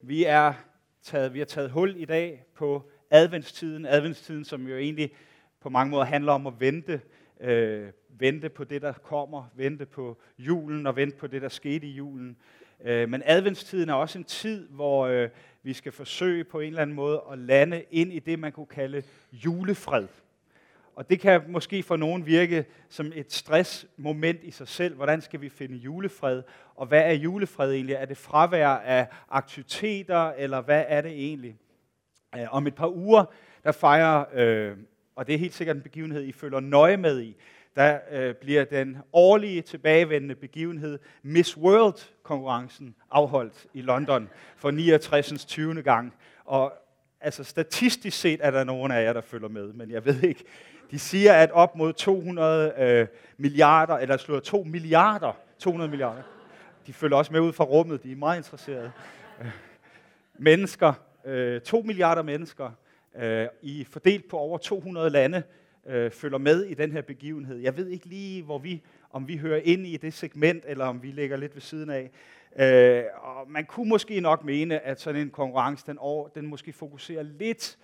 Vi, er taget, vi har taget hul i dag på adventstiden. Adventstiden, som jo egentlig på mange måder handler om at vente. Øh, vente på det, der kommer. Vente på julen og vente på det, der skete i julen. Øh, men adventstiden er også en tid, hvor øh, vi skal forsøge på en eller anden måde at lande ind i det, man kunne kalde julefred. Og det kan måske for nogen virke som et stressmoment i sig selv. Hvordan skal vi finde julefred? Og hvad er julefred egentlig? Er det fravær af aktiviteter, eller hvad er det egentlig? Øh, om et par uger, der fejrer, øh, og det er helt sikkert en begivenhed, I følger nøje med i, der øh, bliver den årlige tilbagevendende begivenhed Miss World-konkurrencen afholdt i London for 69. 20. gang. Og altså statistisk set er der nogen af jer, der følger med, men jeg ved ikke, de siger, at op mod 200 øh, milliarder, eller slår 2 milliarder, 200 milliarder, de følger også med ud fra rummet, de er meget interesserede. Øh, mennesker, øh, 2 milliarder mennesker, øh, i fordelt på over 200 lande, øh, følger med i den her begivenhed. Jeg ved ikke lige, hvor vi, om vi hører ind i det segment, eller om vi ligger lidt ved siden af. Øh, og man kunne måske nok mene, at sådan en konkurrence, den, over, den måske fokuserer lidt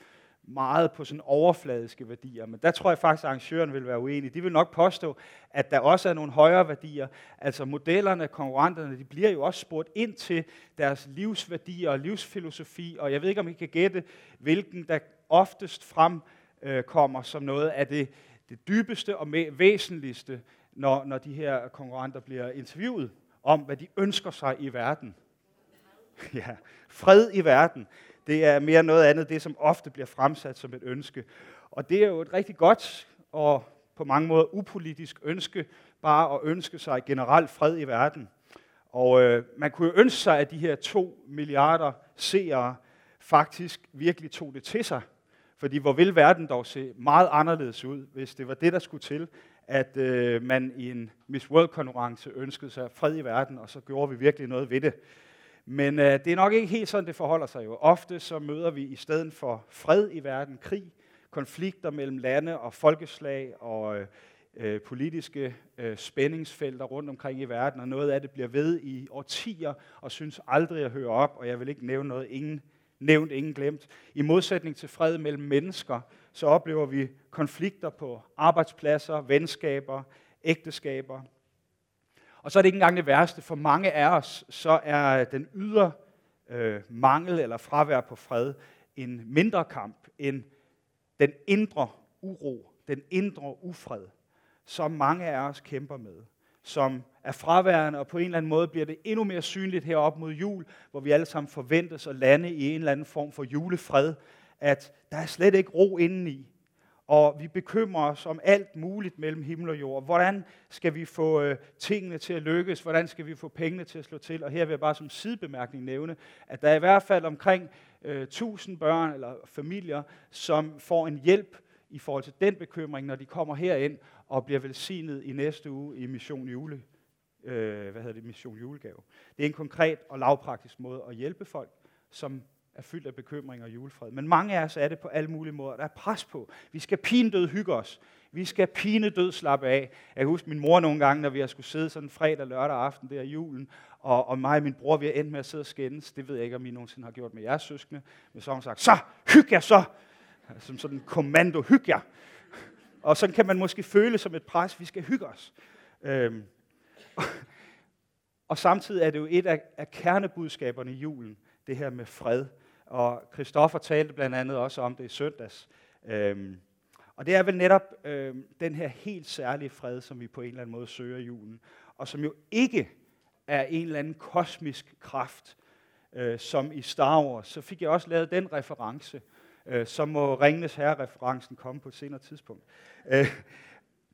meget på sådan overfladiske værdier, men der tror jeg faktisk, at arrangøren vil være uenig. De vil nok påstå, at der også er nogle højere værdier. Altså modellerne, konkurrenterne, de bliver jo også spurgt ind til deres livsværdier og livsfilosofi, og jeg ved ikke, om I kan gætte, hvilken der oftest fremkommer øh, som noget af det, det dybeste og væsentligste, når, når de her konkurrenter bliver interviewet om, hvad de ønsker sig i verden. Ja, fred i verden. Det er mere noget andet, det som ofte bliver fremsat som et ønske. Og det er jo et rigtig godt og på mange måder upolitisk ønske, bare at ønske sig generelt fred i verden. Og øh, man kunne jo ønske sig, at de her to milliarder seere faktisk virkelig tog det til sig. Fordi hvor vil verden dog se meget anderledes ud, hvis det var det, der skulle til, at øh, man i en Miss World-konkurrence ønskede sig fred i verden, og så gjorde vi virkelig noget ved det. Men øh, det er nok ikke helt sådan, det forholder sig jo. Ofte så møder vi i stedet for fred i verden, krig, konflikter mellem lande og folkeslag og øh, øh politiske øh, spændingsfelter rundt omkring i verden, og noget af det bliver ved i årtier og synes aldrig at høre op, og jeg vil ikke nævne noget, ingen nævnt, ingen glemt. I modsætning til fred mellem mennesker, så oplever vi konflikter på arbejdspladser, venskaber, ægteskaber, og så er det ikke engang det værste. For mange af os, så er den ydre øh, mangel eller fravær på fred en mindre kamp end den indre uro, den indre ufred, som mange af os kæmper med, som er fraværende, og på en eller anden måde bliver det endnu mere synligt herop mod jul, hvor vi alle sammen forventes at lande i en eller anden form for julefred, at der er slet ikke ro indeni og vi bekymrer os om alt muligt mellem himmel og jord. Hvordan skal vi få øh, tingene til at lykkes? Hvordan skal vi få pengene til at slå til? Og her vil jeg bare som sidebemærkning nævne, at der er i hvert fald omkring øh, 1000 børn eller familier, som får en hjælp i forhold til den bekymring, når de kommer herind og bliver velsignet i næste uge i Mission Jule. Øh, hvad hedder det? Mission Julegave. Det er en konkret og lavpraktisk måde at hjælpe folk, som er fyldt af bekymring og julefred. Men mange af os er det på alle mulige måder. Der er pres på. Vi skal pinedød hygge os. Vi skal pinedød slappe af. Jeg husker min mor nogle gange, når vi har skulle sidde sådan fredag, lørdag aften der i julen, og, og mig og min bror, vi har endt med at sidde og skændes. Det ved jeg ikke, om I nogensinde har gjort med jeres søskende. Men så har hun sagt, så hyg jer så! Som sådan en kommando, hyg jer! Og sådan kan man måske føle som et pres, vi skal hygge os. Øhm. Og samtidig er det jo et af, af kernebudskaberne i julen, det her med fred. Og Christoffer talte blandt andet også om det i søndags. Øhm, og det er vel netop øhm, den her helt særlige fred, som vi på en eller anden måde søger i julen, og som jo ikke er en eller anden kosmisk kraft, øh, som i Star Wars. Så fik jeg også lavet den reference, øh, så må Ringenes Herre-referencen komme på et senere tidspunkt. Øh,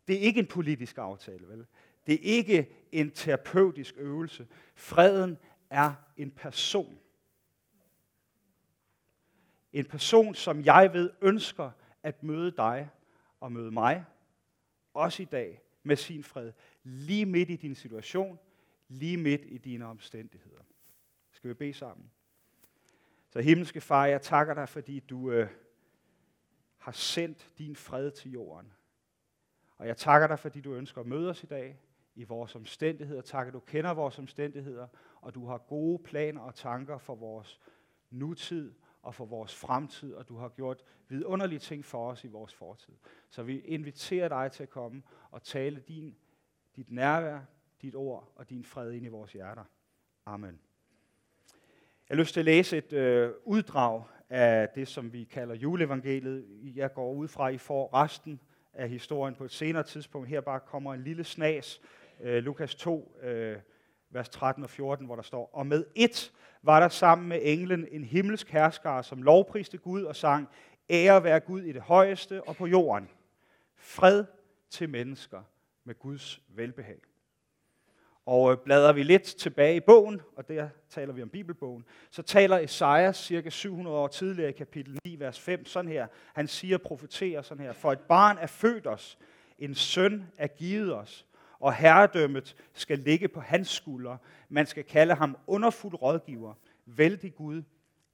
det er ikke en politisk aftale, vel? Det er ikke en terapeutisk øvelse. Freden er en person. En person, som jeg ved ønsker at møde dig og møde mig, også i dag, med sin fred, lige midt i din situation, lige midt i dine omstændigheder. Skal vi bede sammen? Så himmelske far, jeg takker dig, fordi du øh, har sendt din fred til jorden. Og jeg takker dig, fordi du ønsker at møde os i dag i vores omstændigheder. Tak, at du kender vores omstændigheder, og du har gode planer og tanker for vores nutid og for vores fremtid, og du har gjort vidunderlige ting for os i vores fortid. Så vi inviterer dig til at komme og tale din, dit nærvær, dit ord og din fred ind i vores hjerter. Amen. Jeg har lyst til at læse et øh, uddrag af det, som vi kalder juleevangeliet. Jeg går ud fra, at I får resten af historien på et senere tidspunkt. Her bare kommer en lille snas. Øh, Lukas 2, øh, vers 13 og 14, hvor der står, Og med et var der sammen med englen en himmelsk hersker, som lovpriste Gud og sang, Ære være Gud i det højeste og på jorden. Fred til mennesker med Guds velbehag. Og øh, bladrer vi lidt tilbage i bogen, og der taler vi om Bibelbogen, så taler Esajas cirka 700 år tidligere i kapitel 9, vers 5, sådan her. Han siger, profeterer sådan her, for et barn er født os, en søn er givet os, og herredømmet skal ligge på hans skuldre. Man skal kalde ham underfuld rådgiver, vældig Gud,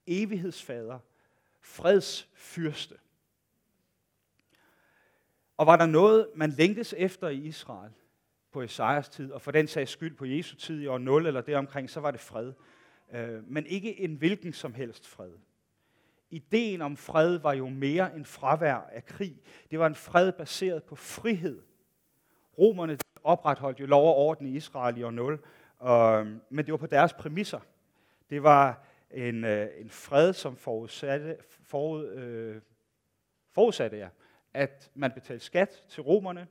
evighedsfader, freds fyrste. Og var der noget, man længtes efter i Israel på Esajas tid, og for den sags skyld på Jesu tid i år 0 eller deromkring, så var det fred. Øh, men ikke en hvilken som helst fred. Ideen om fred var jo mere en fravær af krig. Det var en fred baseret på frihed. Romerne opretholdt jo lov og orden i Israel i år 0, og, men det var på deres præmisser. Det var en, øh, en fred, som forudsatte, forud, øh, forudsatte ja, at man betalte skat til romerne,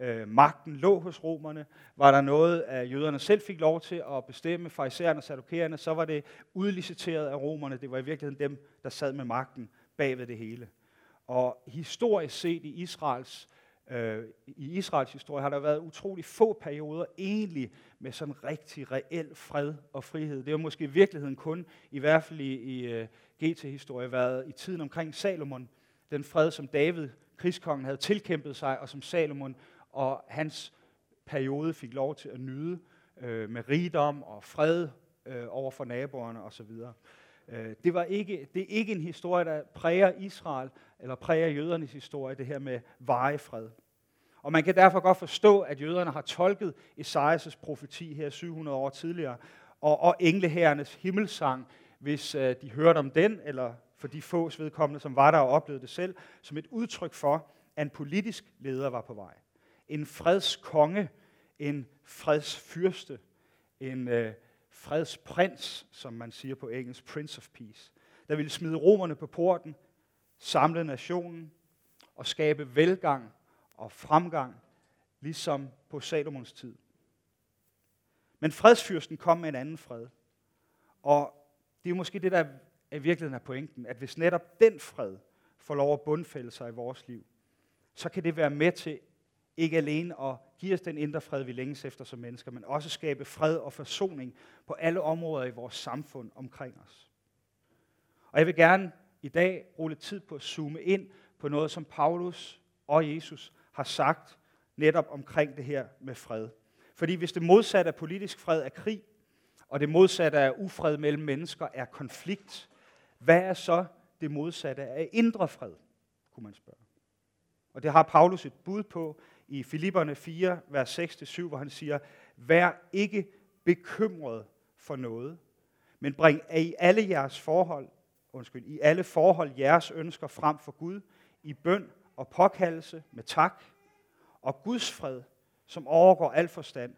øh, magten lå hos romerne. Var der noget, at jøderne selv fik lov til at bestemme, farisæerne og sadokæerne, så var det udliciteret af romerne. Det var i virkeligheden dem, der sad med magten bagved det hele. Og historisk set i Israels øh, i Israels historie har der været utrolig få perioder egentlig med sådan rigtig reel fred og frihed. Det har måske i virkeligheden kun, i hvert fald i, i øh, uh, GT-historie, været i tiden omkring Salomon, den fred, som David, krigskongen, havde tilkæmpet sig, og som Salomon og hans periode fik lov til at nyde øh, med rigdom og fred øh, over for naboerne osv. Øh, det, var ikke, det er ikke en historie, der præger Israel eller præger jødernes historie, det her med varig fred. Og man kan derfor godt forstå, at jøderne har tolket Esajas profeti her 700 år tidligere, og, og englehærernes himmelsang, hvis øh, de hørte om den, eller for de få vedkommende, som var der og oplevede det selv, som et udtryk for, at en politisk leder var på vej. En fredskonge, en fredsfyrste, en øh, fredsprins, som man siger på engelsk, Prince of Peace, der ville smide romerne på porten, samle nationen og skabe velgang og fremgang, ligesom på Salomons tid. Men fredsfyrsten kom med en anden fred. Og det er måske det, der i virkeligheden er pointen, at hvis netop den fred får lov at bundfælde sig i vores liv, så kan det være med til ikke alene at give os den indre fred, vi længes efter som mennesker, men også skabe fred og forsoning på alle områder i vores samfund omkring os. Og jeg vil gerne i dag bruge lidt tid på at zoome ind på noget, som Paulus og Jesus har sagt netop omkring det her med fred. Fordi hvis det modsatte af politisk fred er krig, og det modsatte af ufred mellem mennesker er konflikt, hvad er så det modsatte af indre fred, kunne man spørge. Og det har Paulus et bud på i Filipperne 4, vers 6-7, hvor han siger, Vær ikke bekymret for noget, men bring i alle jeres forhold, undskyld, i alle forhold jeres ønsker frem for Gud, i bøn og påkaldelse med tak, og Guds fred, som overgår al forstand,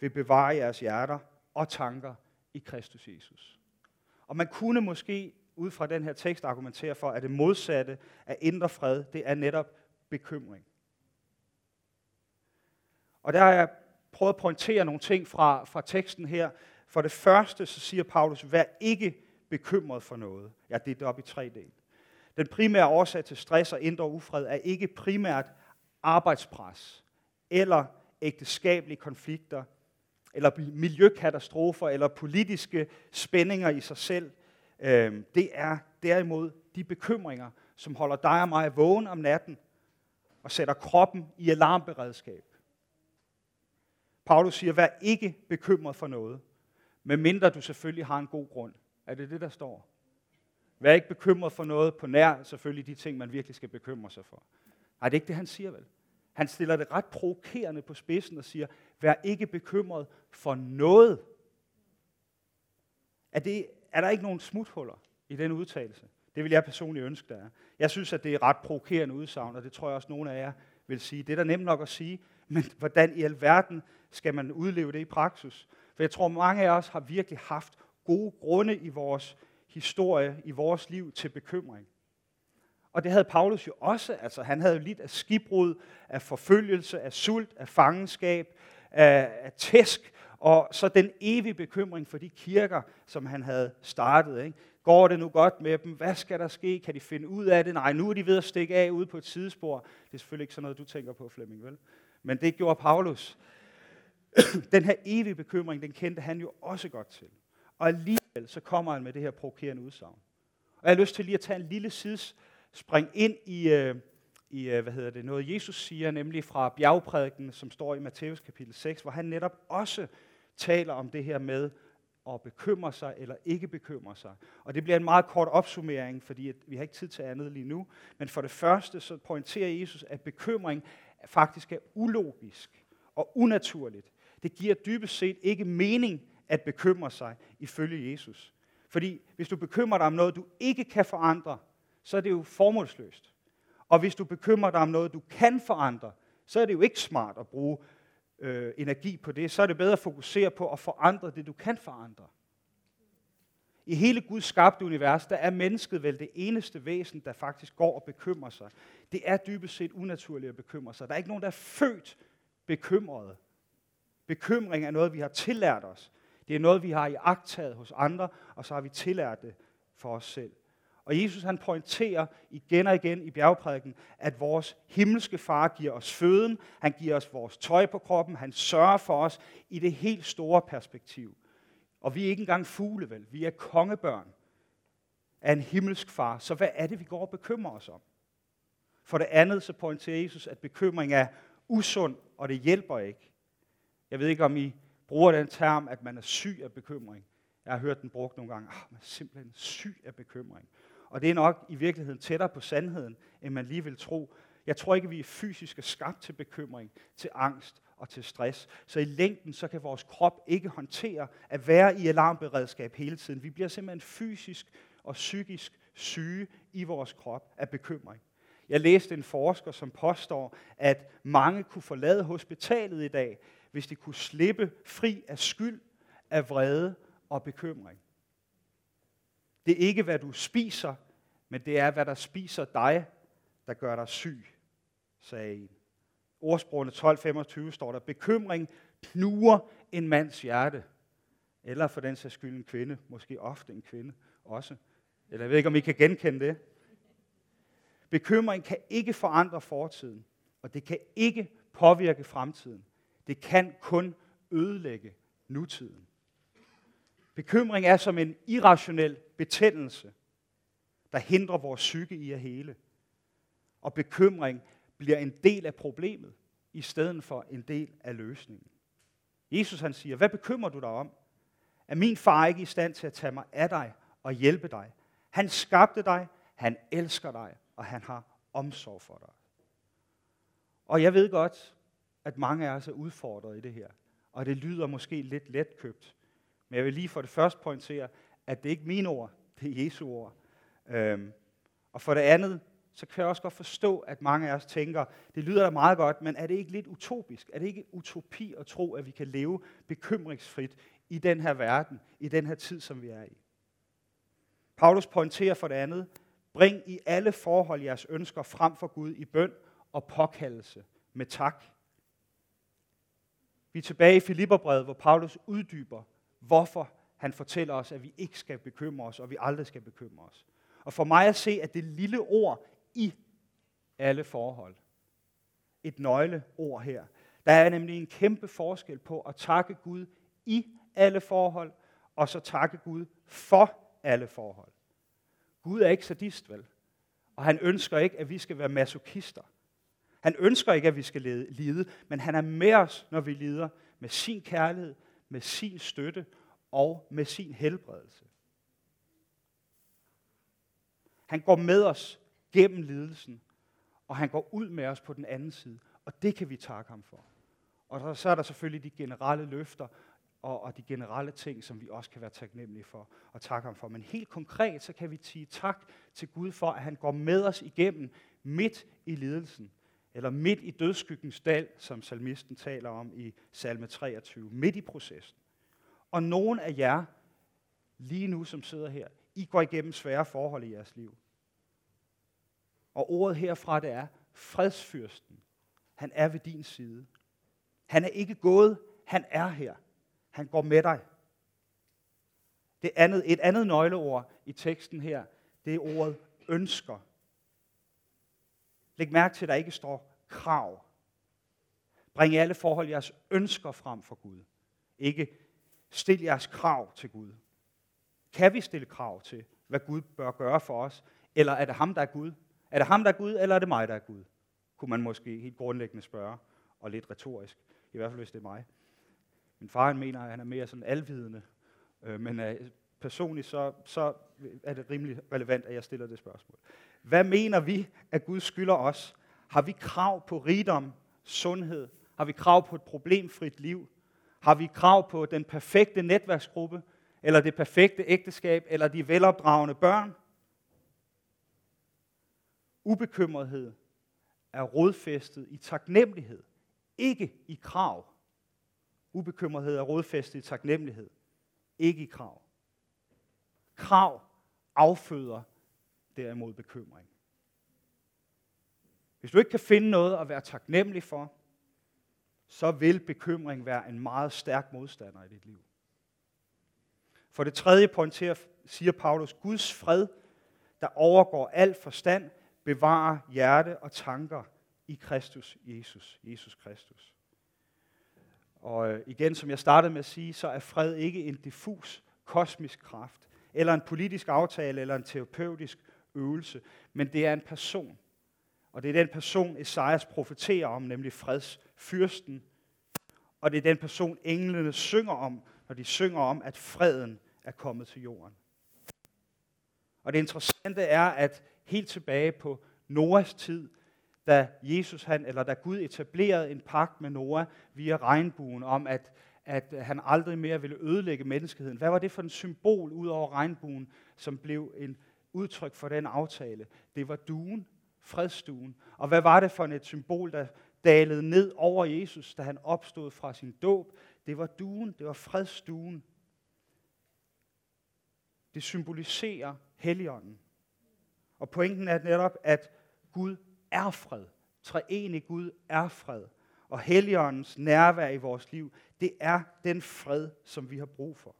vil bevare jeres hjerter og tanker i Kristus Jesus. Og man kunne måske ud fra den her tekst argumentere for, at det modsatte af indre fred, det er netop bekymring. Og der har jeg prøvet at pointere nogle ting fra, fra teksten her. For det første, så siger Paulus, vær ikke bekymret for noget. Jeg det er op i tre dele. Den primære årsag til stress og indre ufred er ikke primært arbejdspres, eller ægteskabelige konflikter, eller miljøkatastrofer, eller politiske spændinger i sig selv. Øhm, det er derimod de bekymringer, som holder dig og mig vågen om natten, og sætter kroppen i alarmberedskab. Paulus siger, vær ikke bekymret for noget, medmindre du selvfølgelig har en god grund. Er det det, der står? Vær ikke bekymret for noget på nær selvfølgelig de ting, man virkelig skal bekymre sig for. Nej, det er ikke det, han siger vel. Han stiller det ret provokerende på spidsen og siger, vær ikke bekymret for noget. Er, det, er der ikke nogen smuthuller? i den udtalelse. Det vil jeg personligt ønske, der er. Jeg synes, at det er ret provokerende udsagn, og det tror jeg også, nogle af jer vil sige. Det er da nemt nok at sige, men hvordan i alverden skal man udleve det i praksis? For jeg tror, mange af os har virkelig haft gode grunde i vores historie, i vores liv til bekymring. Og det havde Paulus jo også. Altså, han havde jo lidt af skibbrud, af forfølgelse, af sult, af fangenskab, af, af tæsk, og så den evige bekymring for de kirker, som han havde startet. Ikke? Går det nu godt med dem? Hvad skal der ske? Kan de finde ud af det? Nej, nu er de ved at stikke af ude på et sidespor. Det er selvfølgelig ikke sådan noget, du tænker på, Flemming, vel? Men det gjorde Paulus. den her evige bekymring, den kendte han jo også godt til. Og alligevel så kommer han med det her provokerende udsagn. Og jeg har lyst til lige at tage en lille sidespring ind i, øh, i øh, hvad hedder det, noget Jesus siger, nemlig fra bjergprædiken, som står i Matthæus kapitel 6, hvor han netop også taler om det her med at bekymre sig eller ikke bekymre sig. Og det bliver en meget kort opsummering, fordi vi har ikke tid til andet lige nu. Men for det første så pointerer Jesus, at bekymring faktisk er ulogisk og unaturligt. Det giver dybest set ikke mening at bekymre sig ifølge Jesus. Fordi hvis du bekymrer dig om noget, du ikke kan forandre, så er det jo formålsløst. Og hvis du bekymrer dig om noget, du kan forandre, så er det jo ikke smart at bruge øh, energi på det. Så er det bedre at fokusere på at forandre det, du kan forandre. I hele Guds skabte univers, der er mennesket vel det eneste væsen, der faktisk går og bekymrer sig. Det er dybest set unaturligt at bekymre sig. Der er ikke nogen, der er født bekymrede. Bekymring er noget, vi har tillært os. Det er noget, vi har iagtaget hos andre, og så har vi tillært det for os selv. Og Jesus han pointerer igen og igen i bjergprædiken, at vores himmelske far giver os føden, han giver os vores tøj på kroppen, han sørger for os i det helt store perspektiv. Og vi er ikke engang fugle, vel? Vi er kongebørn af en himmelsk far. Så hvad er det, vi går og bekymrer os om? For det andet så pointerer Jesus, at bekymring er usund, og det hjælper ikke. Jeg ved ikke, om I bruger den term, at man er syg af bekymring. Jeg har hørt den brugt nogle gange. Ah, man er simpelthen syg af bekymring. Og det er nok i virkeligheden tættere på sandheden, end man lige vil tro. Jeg tror ikke, vi er fysisk skabt til bekymring, til angst og til stress. Så i længden, så kan vores krop ikke håndtere at være i alarmberedskab hele tiden. Vi bliver simpelthen fysisk og psykisk syge i vores krop af bekymring. Jeg læste en forsker, som påstår, at mange kunne forlade hospitalet i dag, hvis de kunne slippe fri af skyld, af vrede og bekymring. Det er ikke, hvad du spiser, men det er, hvad der spiser dig, der gør dig syg, sagde en. Ordsprogene 12.25 står der, bekymring knuger en mands hjerte. Eller for den sags skyld en kvinde, måske ofte en kvinde også. Eller jeg ved ikke, om I kan genkende det. Bekymring kan ikke forandre fortiden, og det kan ikke påvirke fremtiden. Det kan kun ødelægge nutiden. Bekymring er som en irrationel betændelse, der hindrer vores psyke i at hele. Og bekymring bliver en del af problemet, i stedet for en del af løsningen. Jesus han siger, hvad bekymrer du dig om? Er min far ikke i stand til at tage mig af dig og hjælpe dig? Han skabte dig, han elsker dig, og han har omsorg for dig. Og jeg ved godt, at mange af os er udfordret i det her. Og det lyder måske lidt letkøbt. Men jeg vil lige for det første pointere, at det ikke er mine ord, det er Jesu ord. Øhm, og for det andet, så kan jeg også godt forstå, at mange af os tænker, det lyder da meget godt, men er det ikke lidt utopisk? Er det ikke utopi at tro, at vi kan leve bekymringsfrit i den her verden, i den her tid, som vi er i? Paulus pointerer for det andet, bring i alle forhold jeres ønsker frem for Gud i bøn og påkaldelse med tak. Vi er tilbage i Filipperbrevet, hvor Paulus uddyber, hvorfor han fortæller os, at vi ikke skal bekymre os, og vi aldrig skal bekymre os. Og for mig at se, at det lille ord i alle forhold, et nøgleord her, der er nemlig en kæmpe forskel på at takke Gud i alle forhold, og så takke Gud for alle forhold. Gud er ikke sadist, vel? Og han ønsker ikke, at vi skal være masochister. Han ønsker ikke, at vi skal lide, men han er med os, når vi lider, med sin kærlighed, med sin støtte og med sin helbredelse. Han går med os gennem lidelsen, og han går ud med os på den anden side. Og det kan vi takke ham for. Og så er der selvfølgelig de generelle løfter og, og de generelle ting, som vi også kan være taknemmelige for og takke ham for. Men helt konkret, så kan vi sige tak til Gud for, at han går med os igennem midt i lidelsen, eller midt i dødskyggens dal, som salmisten taler om i salme 23, midt i processen. Og nogen af jer, lige nu som sidder her, I går igennem svære forhold i jeres liv. Og ordet herfra, det er fredsfyrsten. Han er ved din side. Han er ikke gået, han er her. Han går med dig. Det andet, et andet nøgleord i teksten her, det er ordet ønsker. Læg mærke til, at der ikke står krav. Bring alle forhold jeres ønsker frem for Gud. Ikke stil jeres krav til Gud. Kan vi stille krav til, hvad Gud bør gøre for os? Eller er det ham, der er Gud? Er det ham, der er Gud, eller er det mig, der er Gud? Kunne man måske helt grundlæggende spørge, og lidt retorisk, i hvert fald hvis det er mig. Min far han mener, at han er mere sådan alvidende, øh, men øh, personligt så, så er det rimelig relevant, at jeg stiller det spørgsmål. Hvad mener vi, at Gud skylder os? Har vi krav på rigdom, sundhed? Har vi krav på et problemfrit liv? Har vi krav på den perfekte netværksgruppe? Eller det perfekte ægteskab? Eller de velopdragende børn? Ubekymrethed er rodfæstet i taknemmelighed, ikke i krav. Ubekymrethed er rodfæstet i taknemmelighed, ikke i krav. Krav afføder derimod bekymring. Hvis du ikke kan finde noget at være taknemmelig for, så vil bekymring være en meget stærk modstander i dit liv. For det tredje pointerer, siger Paulus, Guds fred, der overgår al forstand, bevarer hjerte og tanker i Kristus Jesus, Jesus Kristus. Og øh, igen, som jeg startede med at sige, så er fred ikke en diffus kosmisk kraft, eller en politisk aftale, eller en terapeutisk øvelse, men det er en person. Og det er den person, Esajas profeterer om, nemlig fredsfyrsten. Og det er den person, englene synger om, når de synger om, at freden er kommet til jorden. Og det interessante er, at helt tilbage på Noahs tid, da Jesus han, eller da Gud etablerede en pagt med Noah via regnbuen om, at, at han aldrig mere ville ødelægge menneskeheden. Hvad var det for en symbol ud over regnbuen, som blev en udtryk for den aftale? Det var duen, fredstuen. Og hvad var det for et symbol, der dalede ned over Jesus, da han opstod fra sin dåb? Det var duen, det var fredstuen. Det symboliserer Helligånden. Og pointen er netop, at Gud er fred. Treenig Gud er fred. Og Helligåndens nærvær i vores liv, det er den fred, som vi har brug for.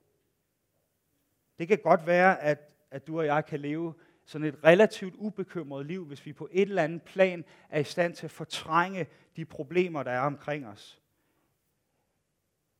Det kan godt være, at, at du og jeg kan leve sådan et relativt ubekymret liv, hvis vi på et eller andet plan er i stand til at fortrænge de problemer, der er omkring os.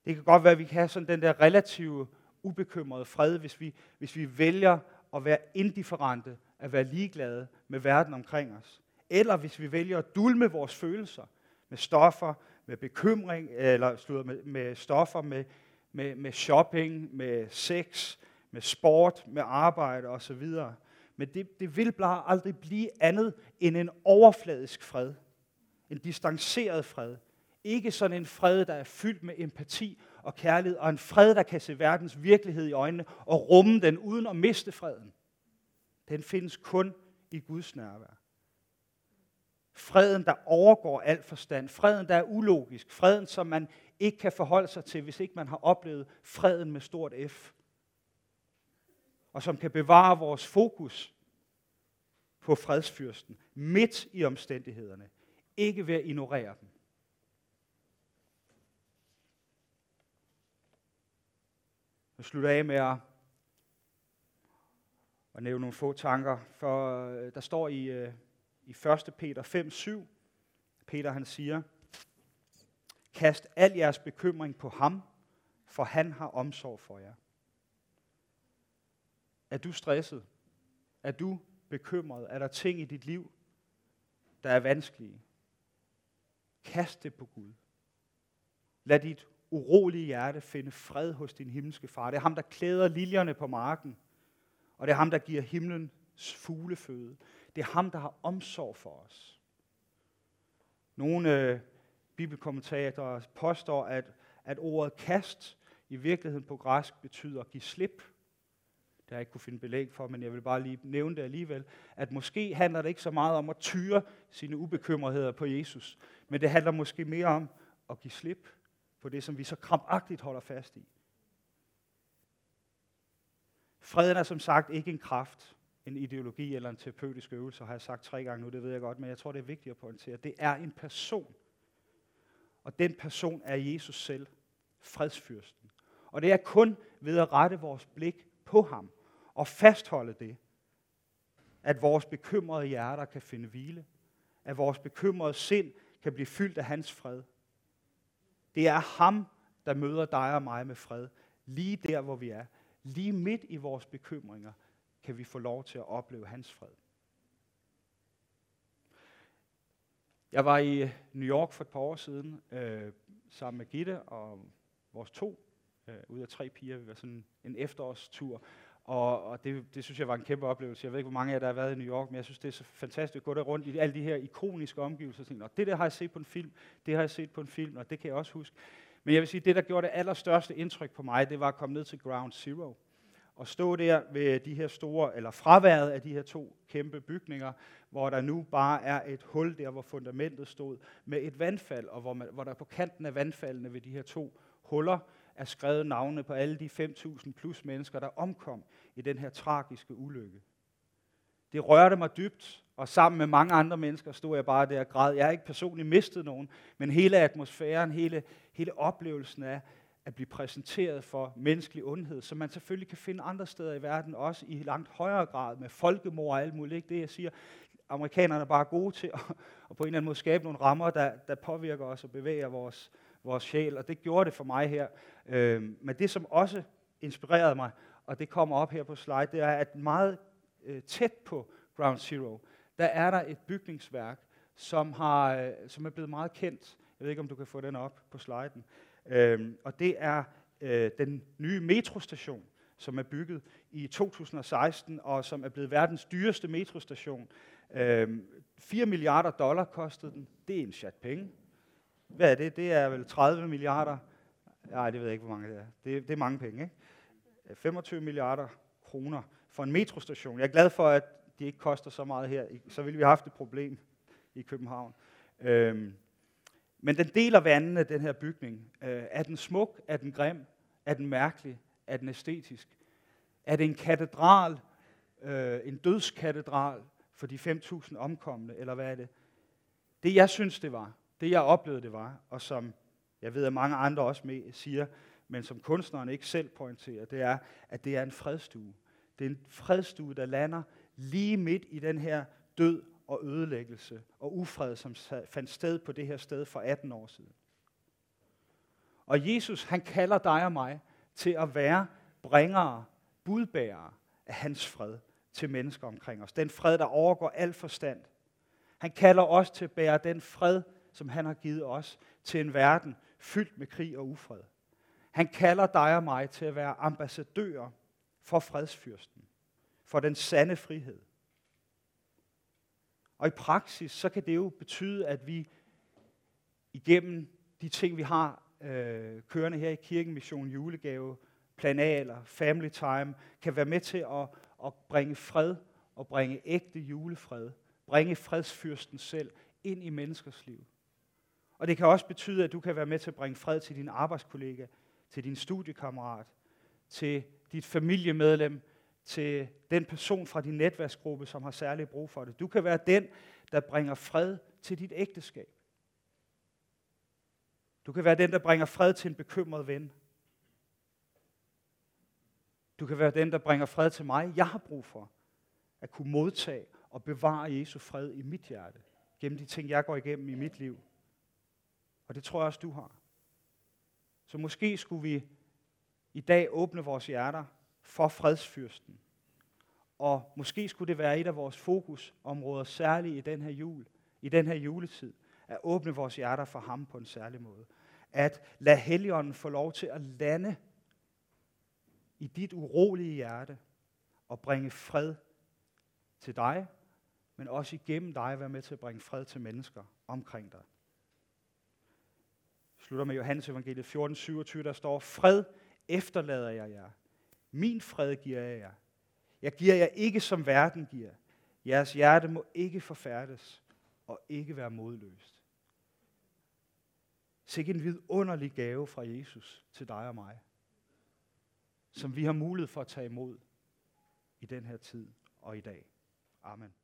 Det kan godt være, at vi kan have sådan den der relative ubekymrede fred, hvis vi, hvis vi vælger at være indifferente, at være ligeglade med verden omkring os. Eller hvis vi vælger at dulme vores følelser med stoffer, med bekymring, eller med, med stoffer, med, med, med shopping, med sex, med sport, med arbejde osv. Men det, det vil bare aldrig blive andet end en overfladisk fred. En distanceret fred. Ikke sådan en fred, der er fyldt med empati og kærlighed, og en fred, der kan se verdens virkelighed i øjnene og rumme den uden at miste freden. Den findes kun i Guds nærvær. Freden, der overgår al forstand. Freden, der er ulogisk. Freden, som man ikke kan forholde sig til, hvis ikke man har oplevet freden med stort F. Og som kan bevare vores fokus på fredsfyrsten midt i omstændighederne. Ikke ved at ignorere dem. Jeg slutter af med at, at nævne nogle få tanker, for øh, der står i, øh, i 1. Peter 5, 7, Peter han siger, Kast al jeres bekymring på ham, for han har omsorg for jer. Er du stresset? Er du bekymret? Er der ting i dit liv, der er vanskelige? Kast det på Gud. Lad dit urolige hjerte finde fred hos din himmelske far. Det er ham, der klæder liljerne på marken, og det er ham, der giver himlens fugleføde. Det er ham, der har omsorg for os. Nogle øh, bibelkommentatorer påstår, at, at ordet kast i virkeligheden på græsk betyder give slip. Det har jeg ikke kunne finde belæg for, men jeg vil bare lige nævne det alligevel, at måske handler det ikke så meget om at tyre sine ubekymretheder på Jesus, men det handler måske mere om at give slip på det, som vi så krampagtigt holder fast i. Freden er som sagt ikke en kraft, en ideologi eller en terapeutisk øvelse, har jeg sagt tre gange nu, det ved jeg godt, men jeg tror, det er vigtigt at pointere. Det er en person. Og den person er Jesus selv, fredsfyrsten. Og det er kun ved at rette vores blik på ham og fastholde det, at vores bekymrede hjerter kan finde hvile, at vores bekymrede sind kan blive fyldt af hans fred. Det er ham, der møder dig og mig med fred, lige der, hvor vi er. Lige midt i vores bekymringer kan vi få lov til at opleve hans fred. Jeg var i New York for et par år siden, øh, sammen med Gitte og vores to øh, ud af tre piger. Vi var sådan en efterårstur, og, og det, det synes jeg var en kæmpe oplevelse. Jeg ved ikke, hvor mange af jer, der har været i New York, men jeg synes, det er så fantastisk at gå der rundt i alle de her ikoniske omgivelser. Og det der har jeg set på en film, det har jeg set på en film, og det kan jeg også huske. Men jeg vil sige, det der gjorde det allerstørste indtryk på mig, det var at komme ned til Ground Zero. Og stå der ved de her store, eller fraværet af de her to kæmpe bygninger, hvor der nu bare er et hul der, hvor fundamentet stod, med et vandfald, og hvor, man, hvor der på kanten af vandfaldene ved de her to huller, er skrevet navne på alle de 5.000 plus mennesker, der omkom i den her tragiske ulykke. Det rørte mig dybt, og sammen med mange andre mennesker stod jeg bare der og græd. Jeg har ikke personligt mistet nogen, men hele atmosfæren, hele, hele oplevelsen af at blive præsenteret for menneskelig ondhed, som man selvfølgelig kan finde andre steder i verden, også i langt højere grad med folkemord og alt muligt. Ikke det, jeg siger. Amerikanerne er bare gode til at, at på en eller anden måde skabe nogle rammer, der, der påvirker os og bevæger vores, vores sjæl, og det gjorde det for mig her. Øh, men det, som også inspirerede mig, og det kommer op her på slide, det er, at meget øh, tæt på Ground Zero, der er der et bygningsværk, som, har, øh, som er blevet meget kendt. Jeg ved ikke, om du kan få den op på sliden. Øh, og det er øh, den nye metrostation, som er bygget i 2016, og som er blevet verdens dyreste metrostation. Øh, 4 milliarder dollar kostede den. Det er en chat penge. Hvad er det? Det er vel 30 milliarder. Nej, det ved jeg ikke, hvor mange det er. Det, det er mange penge, ikke? 25 milliarder kroner for en metrostation. Jeg er glad for, at de ikke koster så meget her. Så ville vi have haft et problem i København. Øhm, men den deler vandene, den her bygning. Øh, er den smuk? Er den grim? Er den mærkelig? Er den æstetisk? Er det en katedral? Øh, en dødskatedral for de 5.000 omkomne? Eller hvad er det? Det jeg synes, det var, det jeg oplevede, det var, og som jeg ved, at mange andre også med siger, men som kunstneren ikke selv pointerer, det er, at det er en fredstue. Det er en fredstue, der lander lige midt i den her død og ødelæggelse og ufred, som fandt sted på det her sted for 18 år siden. Og Jesus, han kalder dig og mig til at være bringere, budbærere af hans fred til mennesker omkring os. Den fred, der overgår al forstand. Han kalder os til at bære den fred, som han har givet os til en verden fyldt med krig og ufred. Han kalder dig og mig til at være ambassadører for fredsfyrsten, for den sande frihed. Og i praksis, så kan det jo betyde, at vi igennem de ting, vi har øh, kørende her i Kirken, Mission Julegave, planaler, family time, kan være med til at, at bringe fred og bringe ægte julefred, bringe fredsfyrsten selv ind i menneskers liv. Og det kan også betyde, at du kan være med til at bringe fred til din arbejdskollega, til din studiekammerat, til dit familiemedlem, til den person fra din netværksgruppe, som har særlig brug for det. Du kan være den, der bringer fred til dit ægteskab. Du kan være den, der bringer fred til en bekymret ven. Du kan være den, der bringer fred til mig. Jeg har brug for at kunne modtage og bevare Jesu fred i mit hjerte, gennem de ting, jeg går igennem i mit liv. Og det tror jeg også, du har. Så måske skulle vi i dag åbne vores hjerter for fredsfyrsten. Og måske skulle det være et af vores fokusområder, særligt i den her jul, i den her juletid, at åbne vores hjerter for ham på en særlig måde. At lade Helligånden få lov til at lande i dit urolige hjerte og bringe fred til dig, men også igennem dig være med til at bringe fred til mennesker omkring dig slutter med Johannes evangeliet 14, 27, der står, Fred efterlader jeg jer. Min fred giver jeg jer. Jeg giver jer ikke som verden giver. Jeres hjerte må ikke forfærdes og ikke være modløst. Sikke en vidunderlig gave fra Jesus til dig og mig, som vi har mulighed for at tage imod i den her tid og i dag. Amen.